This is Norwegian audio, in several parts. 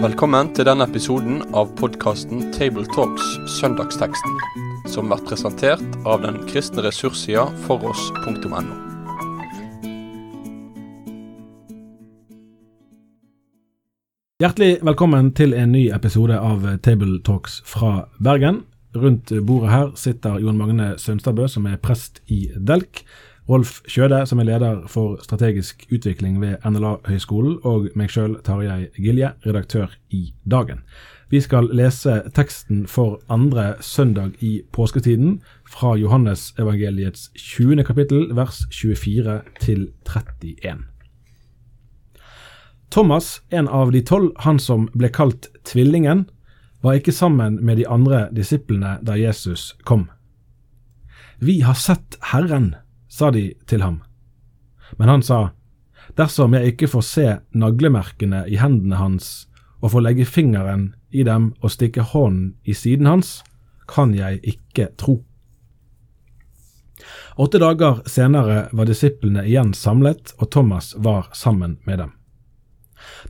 Velkommen til denne episoden av podkasten Tabletalks Søndagsteksten, som blir presentert av den kristne ressurssida foross.no. Hjertelig velkommen til en ny episode av Table Talks fra Bergen. Rundt bordet her sitter Jon Magne Sønstadbø, som er prest i Delk. Rolf Kjøde, som er leder for strategisk utvikling ved NLA-høgskolen, og meg sjøl, Tarjei Gilje, redaktør i Dagen. Vi skal lese teksten for andre søndag i påsketiden fra Johannesevangeliets 20. kapittel, vers 24 til 31. Thomas, en av de tolv, han som ble kalt Tvillingen, var ikke sammen med de andre disiplene da Jesus kom. Vi har sett Herren, sa de til ham. Men han sa, Dersom jeg ikke får se naglemerkene i hendene hans og får legge fingeren i dem og stikke hånden i siden hans, kan jeg ikke tro. Åtte dager senere var disiplene igjen samlet, og Thomas var sammen med dem.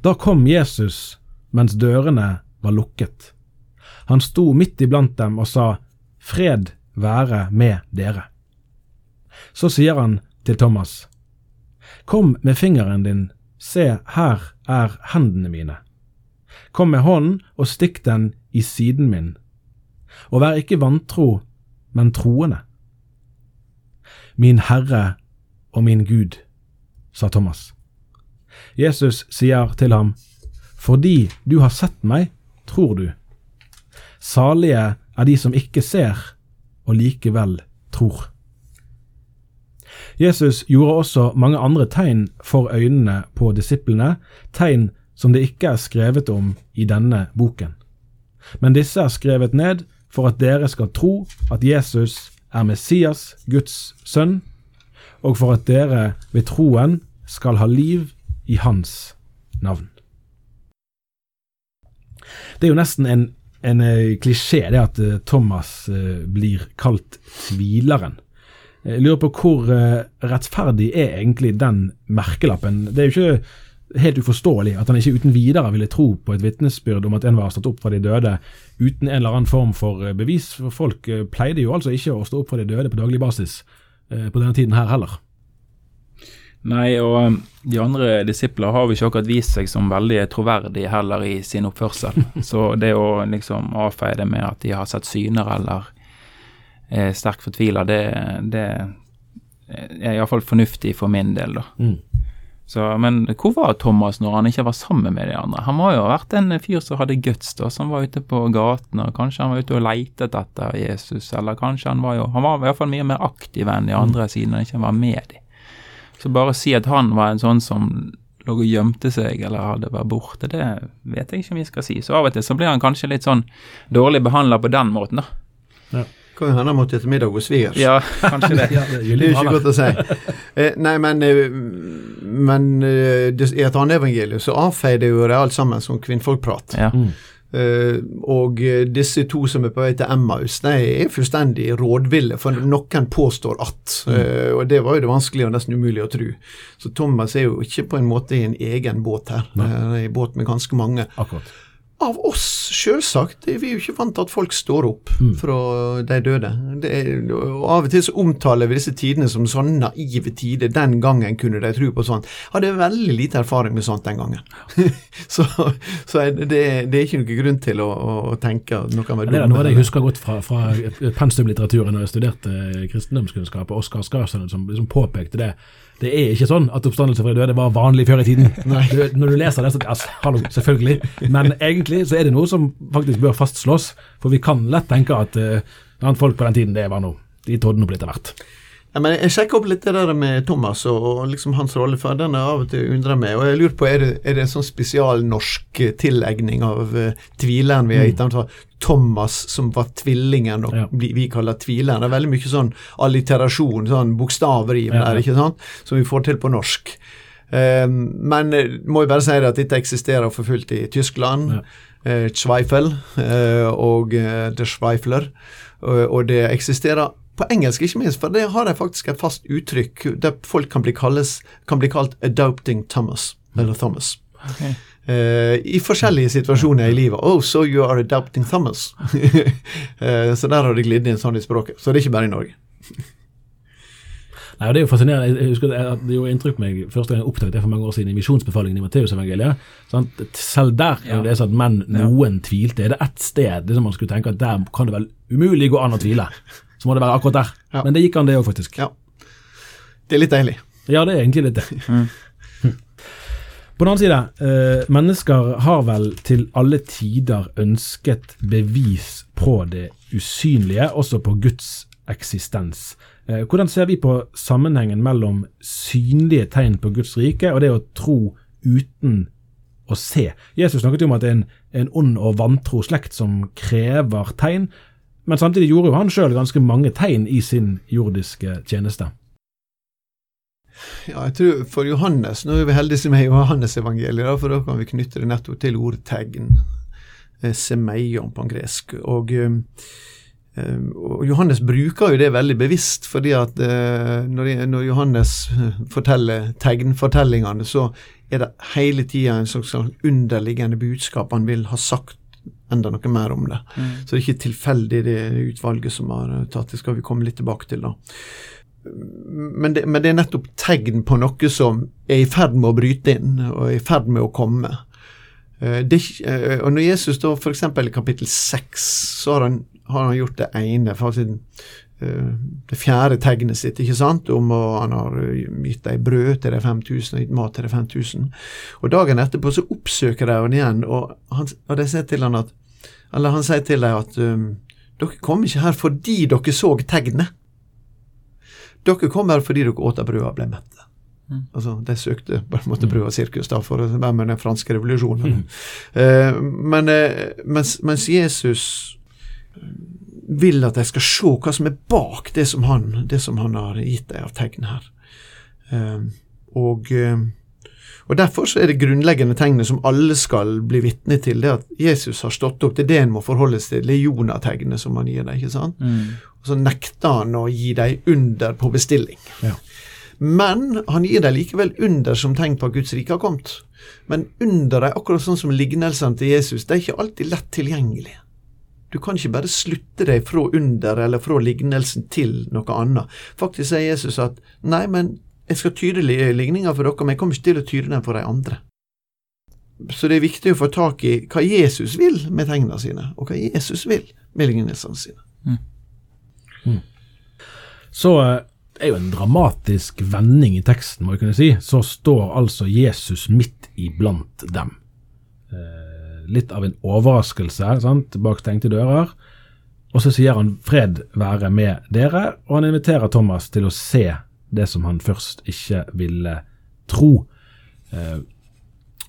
Da kom Jesus mens dørene var lukket. Han sto midt iblant dem og sa, Fred være med dere. Så sier han til Thomas, Kom med fingeren din, se, her er hendene mine. Kom med hånden og stikk den i siden min. Og vær ikke vantro, men troende. Min Herre og min Gud, sa Thomas. Jesus sier til ham, Fordi du har sett meg, tror du. Salige er de som ikke ser, og likevel tror. Jesus gjorde også mange andre tegn for øynene på disiplene, tegn som det ikke er skrevet om i denne boken. Men disse er skrevet ned for at dere skal tro at Jesus er Messias, Guds sønn, og for at dere ved troen skal ha liv i hans navn. Det er jo nesten en, en klisjé det at Thomas blir kalt tvileren. Jeg lurer på hvor rettferdig er egentlig den merkelappen? Det er jo ikke helt uforståelig at han ikke uten videre ville tro på et vitnesbyrd om at en var stått opp fra de døde uten en eller annen form for bevis. For folk pleide jo altså ikke å stå opp fra de døde på daglig basis på denne tiden her heller. Nei, og de andre disipler har jo ikke akkurat vist seg som veldig troverdige heller i sin oppførsel. Så det å liksom avfeie det med at de har sett syner eller er sterkt fortvila, det, det er iallfall fornuftig for min del, da. Mm. Så, men hvor var Thomas når han ikke var sammen med de andre? Han må jo ha vært en fyr som hadde guts, da, som var ute på gaten, og kanskje han var ute og leitet etter Jesus, eller kanskje han var jo Han var i hvert fall mye mer aktiv enn de andre mm. siden han ikke var med dem. Så bare å si at han var en sånn som lå og gjemte seg eller hadde vært borte, det vet jeg ikke om vi skal si. Så av og til så blir han kanskje litt sånn dårlig behandla på den måten, da. Ja. Kan jo hende han måtte til middag hos svigers. Ja, kanskje det. Ja, det er jo ikke godt å si. Eh, nei, men, eh, men eh, i et annet evangelium så avfeier det jo det alt sammen som kvinnfolkprat. Ja. Mm. Uh, og disse to som er på vei til Emmaus, de er fullstendig rådville, for noen påstår at. Uh, og det var jo det vanskelige og nesten umulig å tro. Så Thomas er jo ikke på en måte i en egen båt her. Uh, det er båt med ganske mange. Akkurat. Av oss, selvsagt. Vi er jo ikke vant til at folk står opp Mm. fra de døde. Det er, og Av og til så omtaler vi disse tidene som sånne naive tider. Den gangen kunne de tro på sånt. Hadde veldig lite erfaring med sånt den gangen. så så det, det er ikke noen grunn til å, å tenke at noe var Det er noe jeg husker godt fra, fra pensumlitteraturen når jeg studerte kristendomskunnskap, og Oskar Skarsen som som påpekte det. Det er ikke sånn at oppstandelse fra de døde var vanlig før i tiden. Du, når du leser det, så ja, hallo, selvfølgelig. Men egentlig så er det noe som faktisk bør fastslås. For vi kan lett tenke at uh, folk på den tiden, det var noe De trodde noe på av hvert. Ja, men Jeg sjekker opp litt det der med Thomas og, og liksom hans rolle, for den har av og til undrer meg. Og jeg lurer på, Er det, er det en sånn spesialnorsk tilegning av uh, tvileren vi har gitt ham? Thomas som var tvillingen, og Ja. vi, vi kaller tvileren. Det er veldig mye sånn alliterasjon, sånn bokstavrim Ja, ja. der, ikke sant? som vi får til på norsk. Um, men eh, må jo bare si det at dette eksisterer for fullt i Tyskland. Ja. Uh, Zweifel uh, og uh, Der Schweifler. Og det eksisterer på engelsk ikke minst, for det har de faktisk et fast uttrykk der folk kan bli, kalles, kan bli kalt 'adopting Thomas', eller Thomas. Okay. Uh, I forskjellige situasjoner i livet. 'Oh, so you are adopting Thomas'. uh, så der har det glidd inn sånn i språket. Så det er ikke bare i Norge. Nei, og Det er jo fascinerende. Jeg husker at Det gjorde inntrykk på meg første gang jeg oppdaget det for mange år siden i misjonsbefalingen i Matteusevangeliet. Sant? Selv der er det sånn at menn noen tvilte. Er det ett sted det som man skulle tenke at der kan det vel umulig gå an å tvile? Så må det være akkurat der. Ja. Men det gikk an det òg, faktisk. Ja. Det er litt deilig. Ja, det er egentlig litt det. På den annen side, eh, mennesker har vel til alle tider ønsket bevis på det usynlige, også på Guds eksistens. Eh, hvordan ser vi på sammenhengen mellom synlige tegn på Guds rike og det å tro uten å se? Jesus snakket jo om at det er en, en ond og vantro slekt som krever tegn, men samtidig gjorde jo han sjøl ganske mange tegn i sin jordiske tjeneste. Ja, jeg tror for Johannes, Nå er vi heldige i Johannes-evangeliet, for da kan vi knytte det nettopp til ordet tegn. eh, Semeion på gresk. Og, eh, eh, og Johannes bruker jo det veldig bevisst, fordi at når, når Johannes forteller tegnfortellingene, så er det hele tida en slags underliggende budskap han vil ha sagt enda noe mer om det. Så det er ikke tilfeldig det utvalget som har eh, tatt det, skal vi komme litt tilbake til da. Men det, men det er nettopp tegn på noe som er i ferd med å bryte inn, og er i ferd med å komme. Eh, Det, eh, og når Jesus da f.eks. i kapittel 6, så har han, har han gjort det ene, faktisk det fjerde tegnet sitt, ikke sant, om å, han har gitt dem brød til de 5000 og gitt mat til de 5000. Og dagen etterpå så oppsøker de han igjen, og, han, og de sier til han at eller han sier til dem at um, dere kom ikke her fordi dere så tegnet. Dere kom her fordi dere åt av brød og ble mette. Mm. Altså, De søkte på en måte brød og sirkus da, for å være med den franske revolusjonen. Eh, men, eh, mens, mens Jesus vil at de skal se hva som er bak det som han, det som han har gitt dem av tegn her. Eh, og, eh, og Derfor så er det grunnleggende tegnet som alle skal bli vitne til, det at Jesus har stått opp. Det er det en må forholde seg til, det er Jonah-tegnet som han gir deg. ikke sant? Mm. Og så nekter han å gi deg under på bestilling. Ja. Men han gir deg likevel under som tegn på at Guds rike har kommet. Men under deg, akkurat sånn som lignelsene til Jesus, de er ikke alltid lett tilgjengelige. Du kan ikke bare slutte deg fra under eller fra lignelsen til noe annet. Faktisk sier Jesus at nei, men jeg skal tyde li- ligninga for dere, men jeg kommer ikke til å tyde den for de andre. Så det er viktig å få tak i hva Jesus vil med tegna sine, og hva Jesus vil med lignelsene sine. Så det er jo en dramatisk vending i teksten, må vi kunne si. Så står altså Jesus midt iblant dem. Eh, litt av en overraskelse sant? bak stengte dører. Og så sier han 'fred være med dere', og han inviterer Thomas til å se det som han først ikke ville tro. Eh,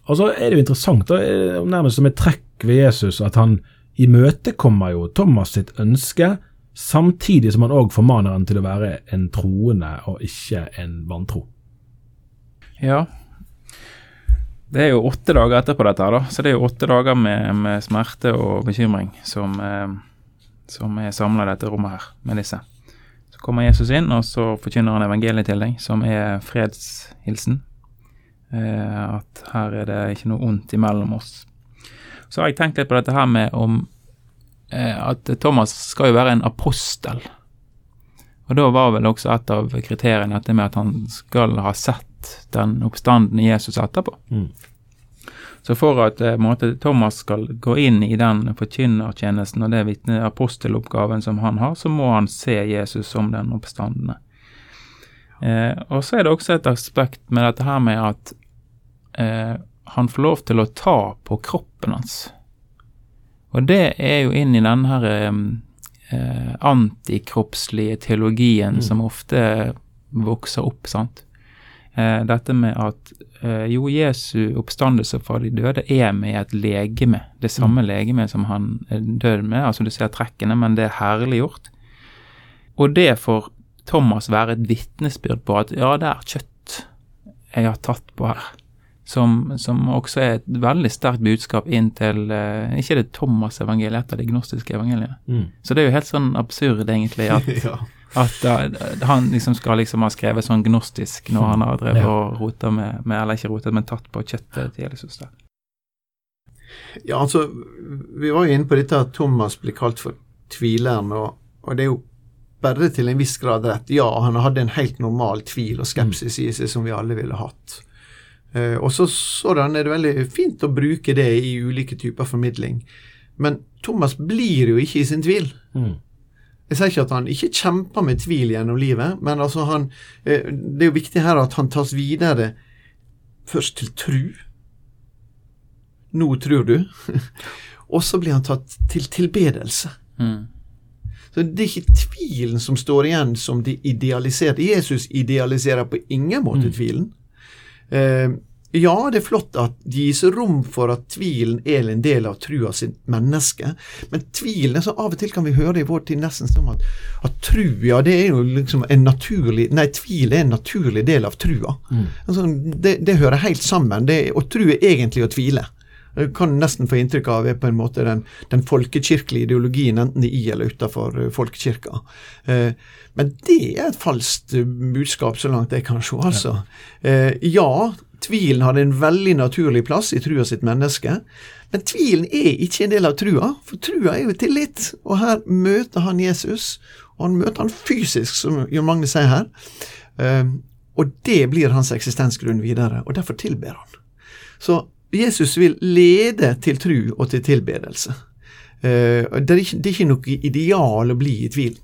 og så er det jo interessant, eh, nærmest som et trekk ved Jesus, at han imøtekommer jo Thomas sitt ønske, samtidig som han òg formaner han til å være en troende og ikke en vantro. Ja. Det er jo åtte dager etterpå dette, da. så det er jo åtte dager med, med smerte og bekymring som, eh, som er samla i dette rommet her, med disse. Kommer Jesus inn, og så forkynner han evangeliet til deg, som er fredshilsen. Eh, at her er det ikke noe ondt imellom oss. Så har jeg tenkt litt på dette her med om eh, at Thomas skal jo være en apostel. Og da var vel også et av kriteriene dette med at han skal ha sett den oppstanden Jesus etterpå. Mm. Så for at eh, måte, Thomas skal gå inn i den forkynnertjenesten og det vitne aposteloppgaven som han har, så må han se Jesus som den oppstandende. Eh, og så er det også et aspekt med dette her med at eh, han får lov til å ta på kroppen hans. Og det er jo inn i den her eh, eh, antikroppslige teologien Mm. som ofte vokser opp, sant. Eh, dette med at jo, Jesu oppstandelse fra de døde er med et legeme. Det samme legeme som han døde med, altså du ser trekkene, men det er herliggjort. Og det får Thomas være et vitnesbyrd på at ja, det er kjøtt jeg har tatt på her. Som, som også er et veldig sterkt budskap inn til uh, Ikke det Thomas-evangeliet, et av de gnostiske evangeliene. Mm. Så det er jo helt sånn absurd, egentlig, at, ja. At uh, han liksom skal liksom ha skrevet sånn gnostisk når han har drevet Ja. og rota med, med Eller ikke rotet, men tatt på kjøttet til Jesus. da. Ja, altså, vi var jo inne på dette at Thomas blir kalt for tvileren, og, og det er jo bare til en viss grad rett. Ja, han hadde en helt normal tvil og skepsis i seg som vi alle ville hatt. Eh, og så sådan er det veldig fint å bruke det i ulike typer formidling. Men Thomas blir jo ikke i sin tvil. Mm. Jeg sier ikke at han ikke kjemper med tvil gjennom livet, men altså han, eh, det er jo viktig her at han tas videre først til tru. Nå tror du. Og så blir han tatt til tilbedelse. Mm. Så det er ikke tvilen som står igjen som de idealiserte. Jesus idealiserer på ingen måte Mm. tvilen. Eh, ja, det er flott at det gis rom for at tvilen er en del av trua sitt menneske, men tvilen så Av og til kan vi høre det i vår tid nesten som at, at tru, ja, det er jo liksom en naturlig Nei, tvil er en naturlig del av trua. Mm. Altså, det, det hører helt sammen. Det, å tru er egentlig å tvile. Du kan nesten få inntrykk av er på en måte den, den folkekirkelige ideologien, enten i eller utenfor eh, folkekirka. Eh, men det er et falskt budskap, så langt jeg kan se. altså. Eh, ja, tvilen hadde en veldig naturlig plass i trua sitt menneske, men tvilen er ikke en del av trua, for trua er jo tillit. Og her møter han Jesus, og han møter han fysisk, som Jon Magne sier her. Eh, og det blir hans eksistensgrunn videre, og derfor tilber han. Så Jesus vil lede til tru og til tilbedelse. Eh, er ikke, det er ikke noe ideal å bli i tvil.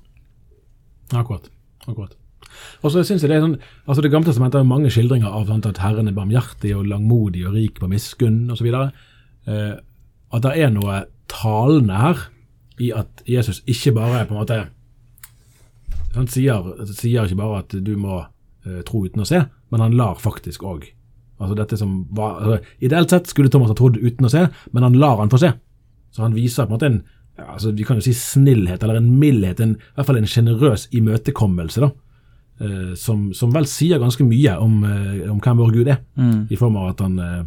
Akkurat. akkurat. Og så synes jeg Det er sånn, altså det gamle testamentet har mange skildringer av sånn, at Herren er barmhjertig og langmodig og rik på miskunn osv. Eh, at det er noe talende her i at Jesus ikke bare på en måte Han sier, sier ikke bare at du må eh, tro uten å se, men han lar faktisk òg. Altså dette som var, altså, ideelt sett skulle Thomas ha trodd uten å se, men han lar han få se. Så han viser på en måte en ja, altså vi kan jo si snillhet, eller en mildhet, en, i hvert fall en sjenerøs imøtekommelse, da. Eh, som, som vel sier ganske mye om, eh, om hvem vår Gud er, Mm. i form av at han eh,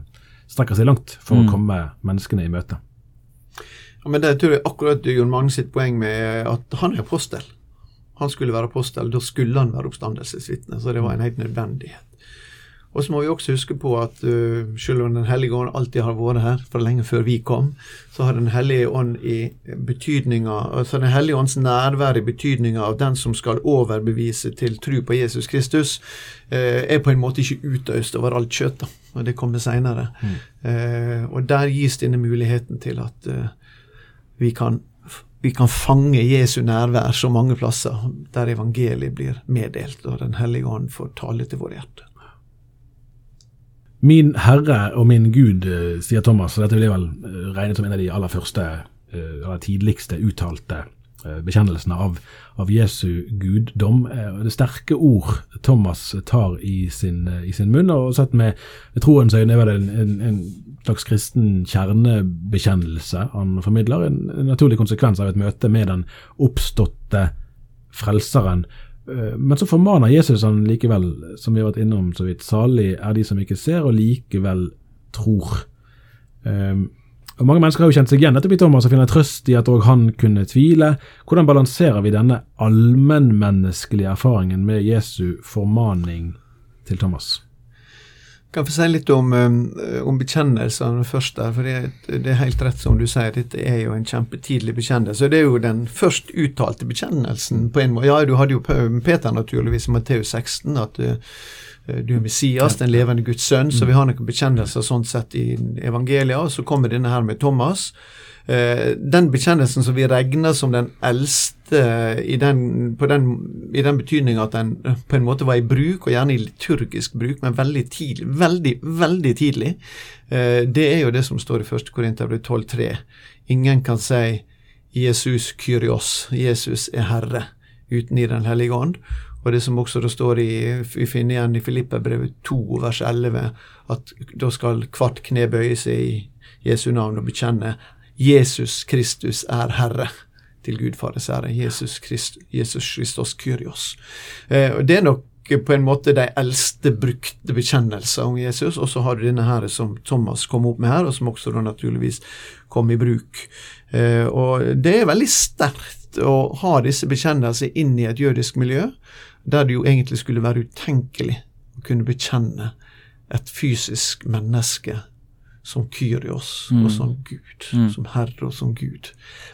strekker seg langt for Mm. å komme menneskene i møte. Ja, men det tror jeg akkurat Jon Magne sitt poeng med at han er apostel. Han skulle være apostel, da skulle han være oppstandelsesvitne, så det var en helt nødvendighet. Og så må vi også huske på at uh, selv om Den hellige ånd alltid har vært her, for lenge før vi kom, så har Den hellige ånd i betydninga altså Den hellige ånds nærvær i betydninga av den som skal overbevise til tro på Jesus Kristus, uh, er på en måte ikke utøst over alt kjøtt. og Det kommer seinere. Eh, og der gis denne muligheten til at vi kan vi kan fange Jesu nærvær så mange plasser der evangeliet blir meddelt, og Den hellige ånd får tale til våre hjerter. Min Herre og min Gud, eh, sier Thomas, og dette vil jeg vel eh, regne som en av de aller første, eh, eller tidligste uttalte eh, bekjennelsene av, av Jesu guddom. Eh, Det er sterke ord Thomas tar i sin, eh, i sin munn, og sett med troens øyne er det en, en, en slags kristen kjernebekjennelse han formidler, en, en naturlig konsekvens av et møte med den oppståtte frelseren. Eh, Men så formaner Jesus han likevel, som vi har vært innom så vidt, salig er de som ikke ser og likevel tror. Um, og Mange mennesker har jo kjent seg igjen nettopp Thomas og finner trøst i at òg han kunne tvile. Hvordan balanserer vi denne allmennmenneskelige erfaringen med Jesu formaning til Thomas? Kan få si litt om, eh, om bekjennelsene først der, for det, det er helt rett som du sier, dette er jo en kjempetidlig bekjennelse. Det er jo den først uttalte bekjennelsen på en måte. Ja, du hadde jo Peter naturligvis i Matteus 16, at eh, du er Messias, den levende Guds sønn, så vi har noen bekjennelser sånn sett i evangelia, og så kommer denne her med Thomas. Eh, den bekjennelsen som vi regner som den eldste i den, den, i den betydning at den eh, på en måte var i bruk, og gjerne i liturgisk bruk, men veldig tidlig, veldig, veldig tidlig, eh, det er jo det som står i 1. Korinterbrev 12,3. Ingen kan si Jesus Kyrios, Jesus er Herre, uten i Den hellige ånd. Og det som også det står i, vi finner igjen i Filippabrevet 2 vers 11, at da skal hvert kne bøye seg i Jesu navn og bekjenne Jesus Kristus er Herre. Til Gud Fares ære. Jesus, Christ, Jesus Christos Kyrios. Eh, det er nok på en måte de eldste brukte bekjennelser om Jesus, og så har du denne her som Thomas kom opp med her, og som også da naturligvis kom i bruk. Eh, og det er veldig sterkt å ha disse bekjennelsene inn i et jødisk miljø, der det jo egentlig skulle være utenkelig å kunne bekjenne et fysisk menneske som Kyrios Mm. og som Gud, Mm. som Herre og som Gud.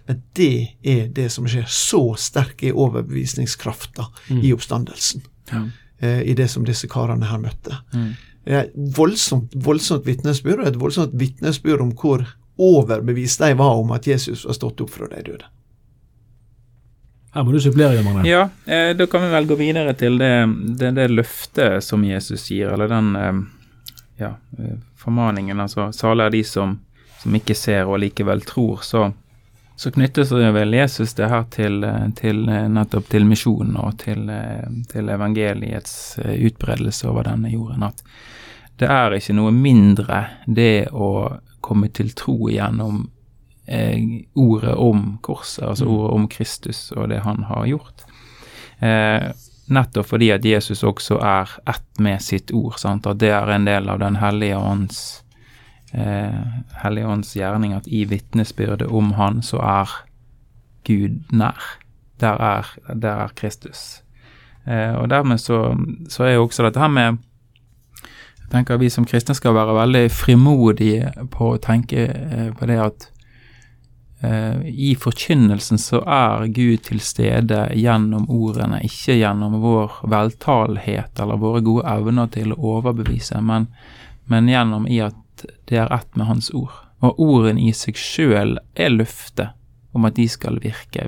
Men det er det som skjer. Så sterk er overbevisningskrafta i oppstandelsen. Ja. Eh, I det som disse karene her møtte. Mm. Det er et voldsomt, voldsomt vitnesbyrd, og et voldsomt vitnesbyrd om hvor overbevist de var om at Jesus var stått opp fra de døde. Her må du supplere, Jan Arne. Ja, eh, da kan vi vel gå videre til det, det, det løftet som Jesus gir, eller den eh, ja, eh, formaningen. Altså, salig er de som, som ikke ser og likevel tror. Så, så knyttes det vel Jesus det her til, eh, til eh, nettopp til misjonen og til, til evangeliets utbredelse over denne jorden. At det er ikke noe mindre det å komme til tro gjennom eh, ordet om korset, altså ordet om Kristus og det han har gjort. Eh, nettopp fordi at Jesus også er ett med sitt ord, sant? at det er en del av Den hellige ånds eh, hellige ånds gjerning, at i vitnesbyrdet om han så er Gud nær. Der er, der er Kristus. Eh, og dermed så, så er jo også dette her med jeg tenker vi som kristne skal være veldig frimodige på å tenke eh, på det at i forkynnelsen så er Gud til stede gjennom ordene, ikke gjennom vår veltalenhet eller våre gode evner til å overbevise, men, men gjennom i at det er ett med Hans ord. Og ordene i seg sjøl er løftet om at de skal virke.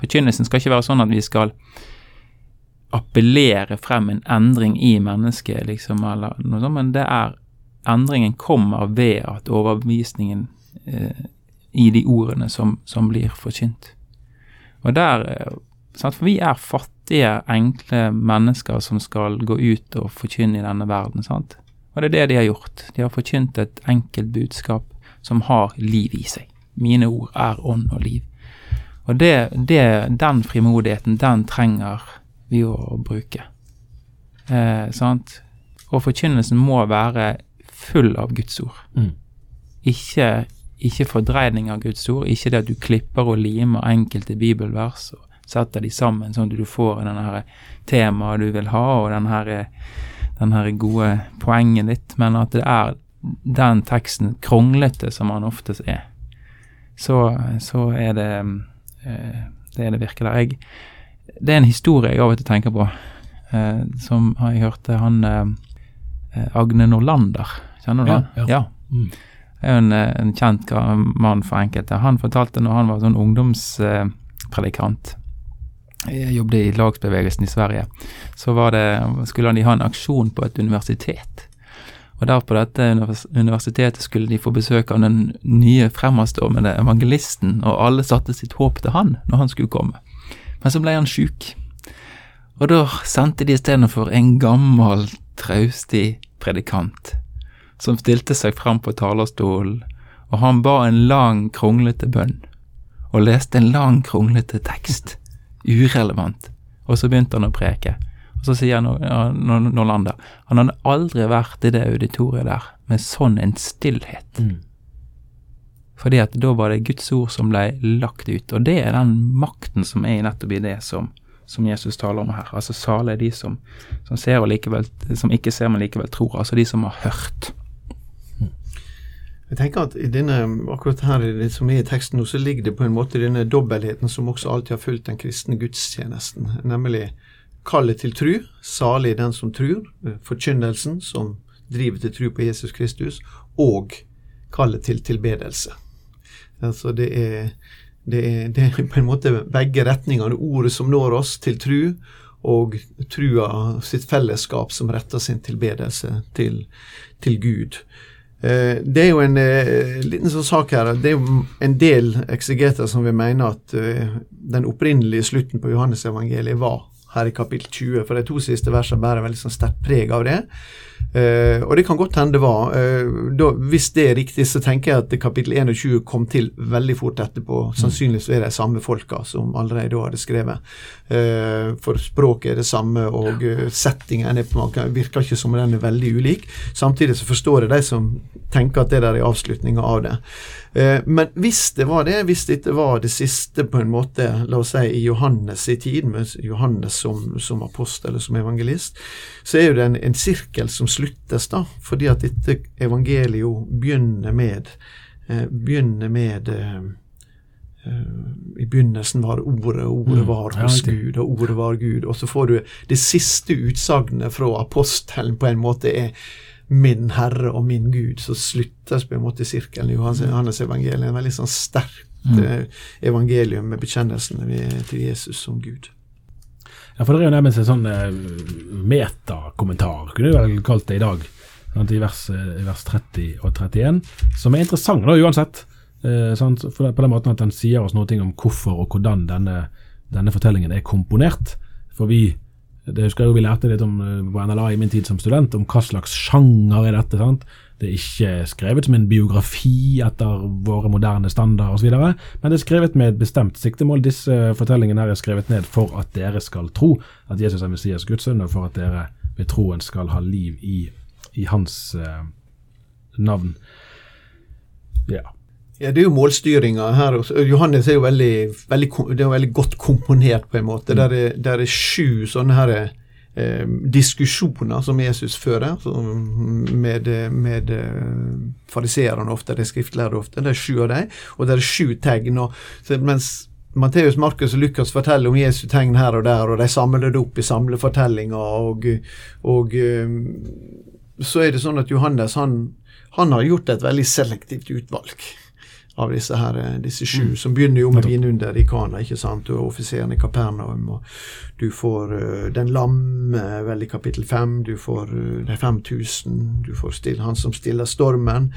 Forkynnelsen skal ikke være sånn at vi skal appellere frem en endring i mennesket, liksom, eller noe sånt, men det er endringen kommer ved at overbevisningen eh, i de ordene som, som blir forkynt. Og der eh, For vi er fattige, enkle mennesker som skal gå ut og forkynne i denne verden, sant. Og det er det de har gjort. De har forkynt et enkelt budskap som har liv i seg. Mine ord er ånd og liv. Og det, det, den frimodigheten, den trenger vi å bruke. Eh, sant? Og forkynnelsen må være full av Guds ord. Mm. Ikke, ikke fordreining av Guds ord, ikke det at du klipper og limer enkelte bibelvers og setter de sammen sånn at du får denne her temaet du vil ha, og den her, den her gode poenget ditt, men at det er den teksten kronglete som han oftest er. Så, så er det eh, det er det virkelig. Jeg, det er en historie jeg av og til tenker på, eh, som jeg hørte han eh, Agne Norlander. Kjenner du Ja, han? ja. Mm. Er jo en, eh, en kjent mann for enkelte. Han fortalte når han var sånn ungdomspredikant Jeg jobbet i lagsbevegelsen i Sverige. Så det, skulle de ha en aksjon på et universitet. Og der på dette universitetet skulle de få besøk av den nye fremadstormende evangelisten, og alle satte sitt håp til han når han skulle komme. Men så ble han sjuk. Og da sendte de istedenfor en gammel, traustig predikant som stilte seg frem på talerstolen, og han ba en lang, kronglete bønn, og leste en lang, kronglete tekst, urelevant, og så begynte han å preke. Og så sier han Norlander han hadde aldri vært i det auditoriet der med sånn en stillhet. Mm. Fordi at da var det Guds ord som ble lagt ut, og det er den makten som er nettopp i det som, som Jesus taler om her. Altså salig er de som, som ser og likevel, som ikke ser, men likevel tror. Altså de som har hørt. Jeg tenker at denne, akkurat her som er i teksten nå, så ligger det på en måte denne dobbeltheten som også alltid har fulgt den kristne gudstjenesten, nemlig kallet til tru, salig den som trur, forkynnelsen som driver til tru på Jesus Kristus, og kallet til tilbedelse. Altså det er, det er, det er på en måte begge retningene, ordet som når oss til tru, og trua sitt fellesskap som retter sin tilbedelse til, til Gud. Eh, Det er jo en eh, liten sånn sak her. Det er jo en del eksegeter som vil mene at eh, den opprinnelige slutten på Johannes-evangeliet var her i kapittel 20, for de to siste versene bærer veldig sånn sterkt preg av det. Uh, og det kan godt hende det var. Uh, da, hvis det er riktig, så tenker jeg at kapittel 21 kom til veldig fort etterpå. Mm. Sannsynligvis er det de samme folka som allerede da hadde skrevet. Uh, for språket er det samme, og settingen er på mange, virker ikke som den er veldig ulik. Samtidig så forstår jeg de som tenker at det der er avslutninga av det. Men hvis det var det, hvis dette var det siste på en måte, la oss si i Johannes i tid, med Johannes som, som apostel eller som evangelist, så er jo det en, en sirkel som sluttes, da, fordi at dette evangeliet begynner med eh, begynner med eh, eh, I begynnelsen var ordet, og ordet mm. var hos Gud, og ordet var Gud. Og så får du det siste utsagnet fra apostelen på en måte er min Herre og min Gud, så sluttes på en måte sirkelen i Johannes, mm. Johannes evangeliet. En veldig sånn sterkt mm. Eh, evangelium med bekjennelsen til Jesus som Gud. Ja, for det er jo nærmest en sånn eh, metakommentar, kunne du vel kalt det i dag, i, vers, eh, i, vers, 30 og 31, som er interessant da uansett. Eh, det, på den måten at den sier oss noe om hvorfor og hvordan denne, denne fortellingen er komponert. For vi det husker jeg jo Vi lærte litt om eh, på NLA i min tid som student, om hva slags sjanger er dette. sant? Det er ikke skrevet som en biografi etter våre moderne standarder osv., men det er skrevet med et bestemt siktemål. Disse fortellingene her er skrevet ned for at dere skal tro at Jesus er Messias Guds sønn, og for at dere ved troen skal ha liv i, i hans eh, navn. Ja. Ja, Det er jo målstyringa her. Johannes er jo veldig, veldig, er veldig godt komponert, på en måte. Mm. Der, er, der er sju sånne her eh, diskusjoner som Jesus fører med, med eh, fariseerne ofte, de skriftlærde ofte. Det er sju av dem, og det er sju tegn. Og, mens Matteus, Markus og Lukas forteller om Jesu tegn her og der, og de samler det opp i samlefortellinger. Og, og eh, så er det sånn at Johannes han, han har gjort et veldig selektivt utvalg av disse, her, eh, disse sju, mm. som begynner jo med vinunder i Kana, ikke sant, og offiseren i Kapernaum, og du får uh, den lamme vel i kapittel fem, du får uh, de 5000, du får still, han som stiller stormen,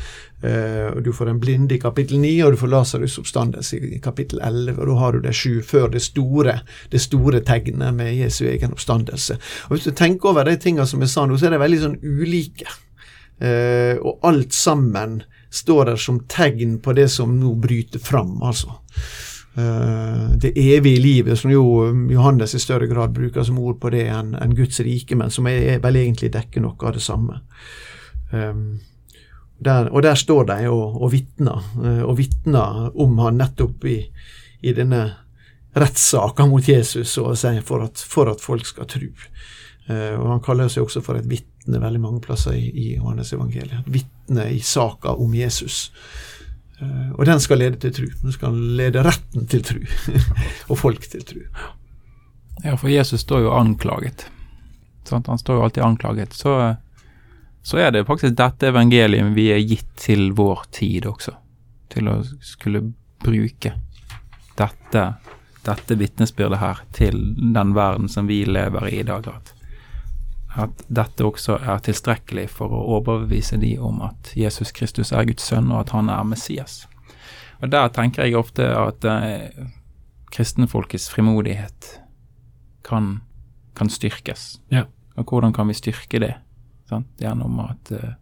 uh, og du får den blinde i kapittel ni, og du får Lasarus' oppstandelse i, i kapittel elleve, da har du de sju før det store, det store tegnet med Jesu egen oppstandelse. Og Hvis du tenker over de tingene som jeg sa nå, så er de veldig sånn ulike, og alt sammen står der som tegn på det som nå bryter fram, altså. Uh, det evige livet, som jo Johannes i større grad bruker som ord på det enn en Guds rike, men som er, vel egentlig dekker noe av det samme. Um, der, og der står de og, og vitner, uh, og vitner om han nettopp i, i denne rettssaka mot Jesus, si, for at, for at folk skal tro. Uh, og Han kaller seg også for et vitne veldig mange plasser i, i Johannes evangeliet. Vitne i saka om Jesus. Uh, og den skal lede til tru. Den skal lede retten til tru, og folk til tru. Ja, for Jesus står jo anklaget. Sant? Han står jo alltid anklaget. Så, så er det faktisk dette evangeliet vi er gitt til vår tid også. Til å skulle bruke dette, dette vitnesbyrdet her til den verden som vi lever i i dag. At at dette også er tilstrekkelig for å overbevise de om at Jesus Kristus er Guds sønn, og at han er Messias. Og Der tenker jeg ofte at eh, kristenfolkets frimodighet kan, kan styrkes. Ja. Og hvordan kan vi styrke det? Sant? Gjennom at eh,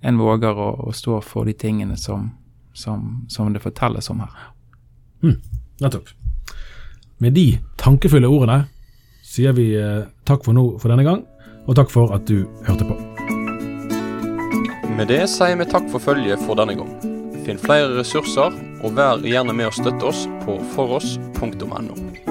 en våger å, å, stå for de tingene som, som, som det fortelles om her. Mm, nettopp. Med de tankefulle ordene sier vi eh, takk for nå for denne gang, og takk for at du hørte på. Med det sier vi takk for følget for denne gang. Finn flere ressurser, og vær gjerne med å støtte oss på foross.no.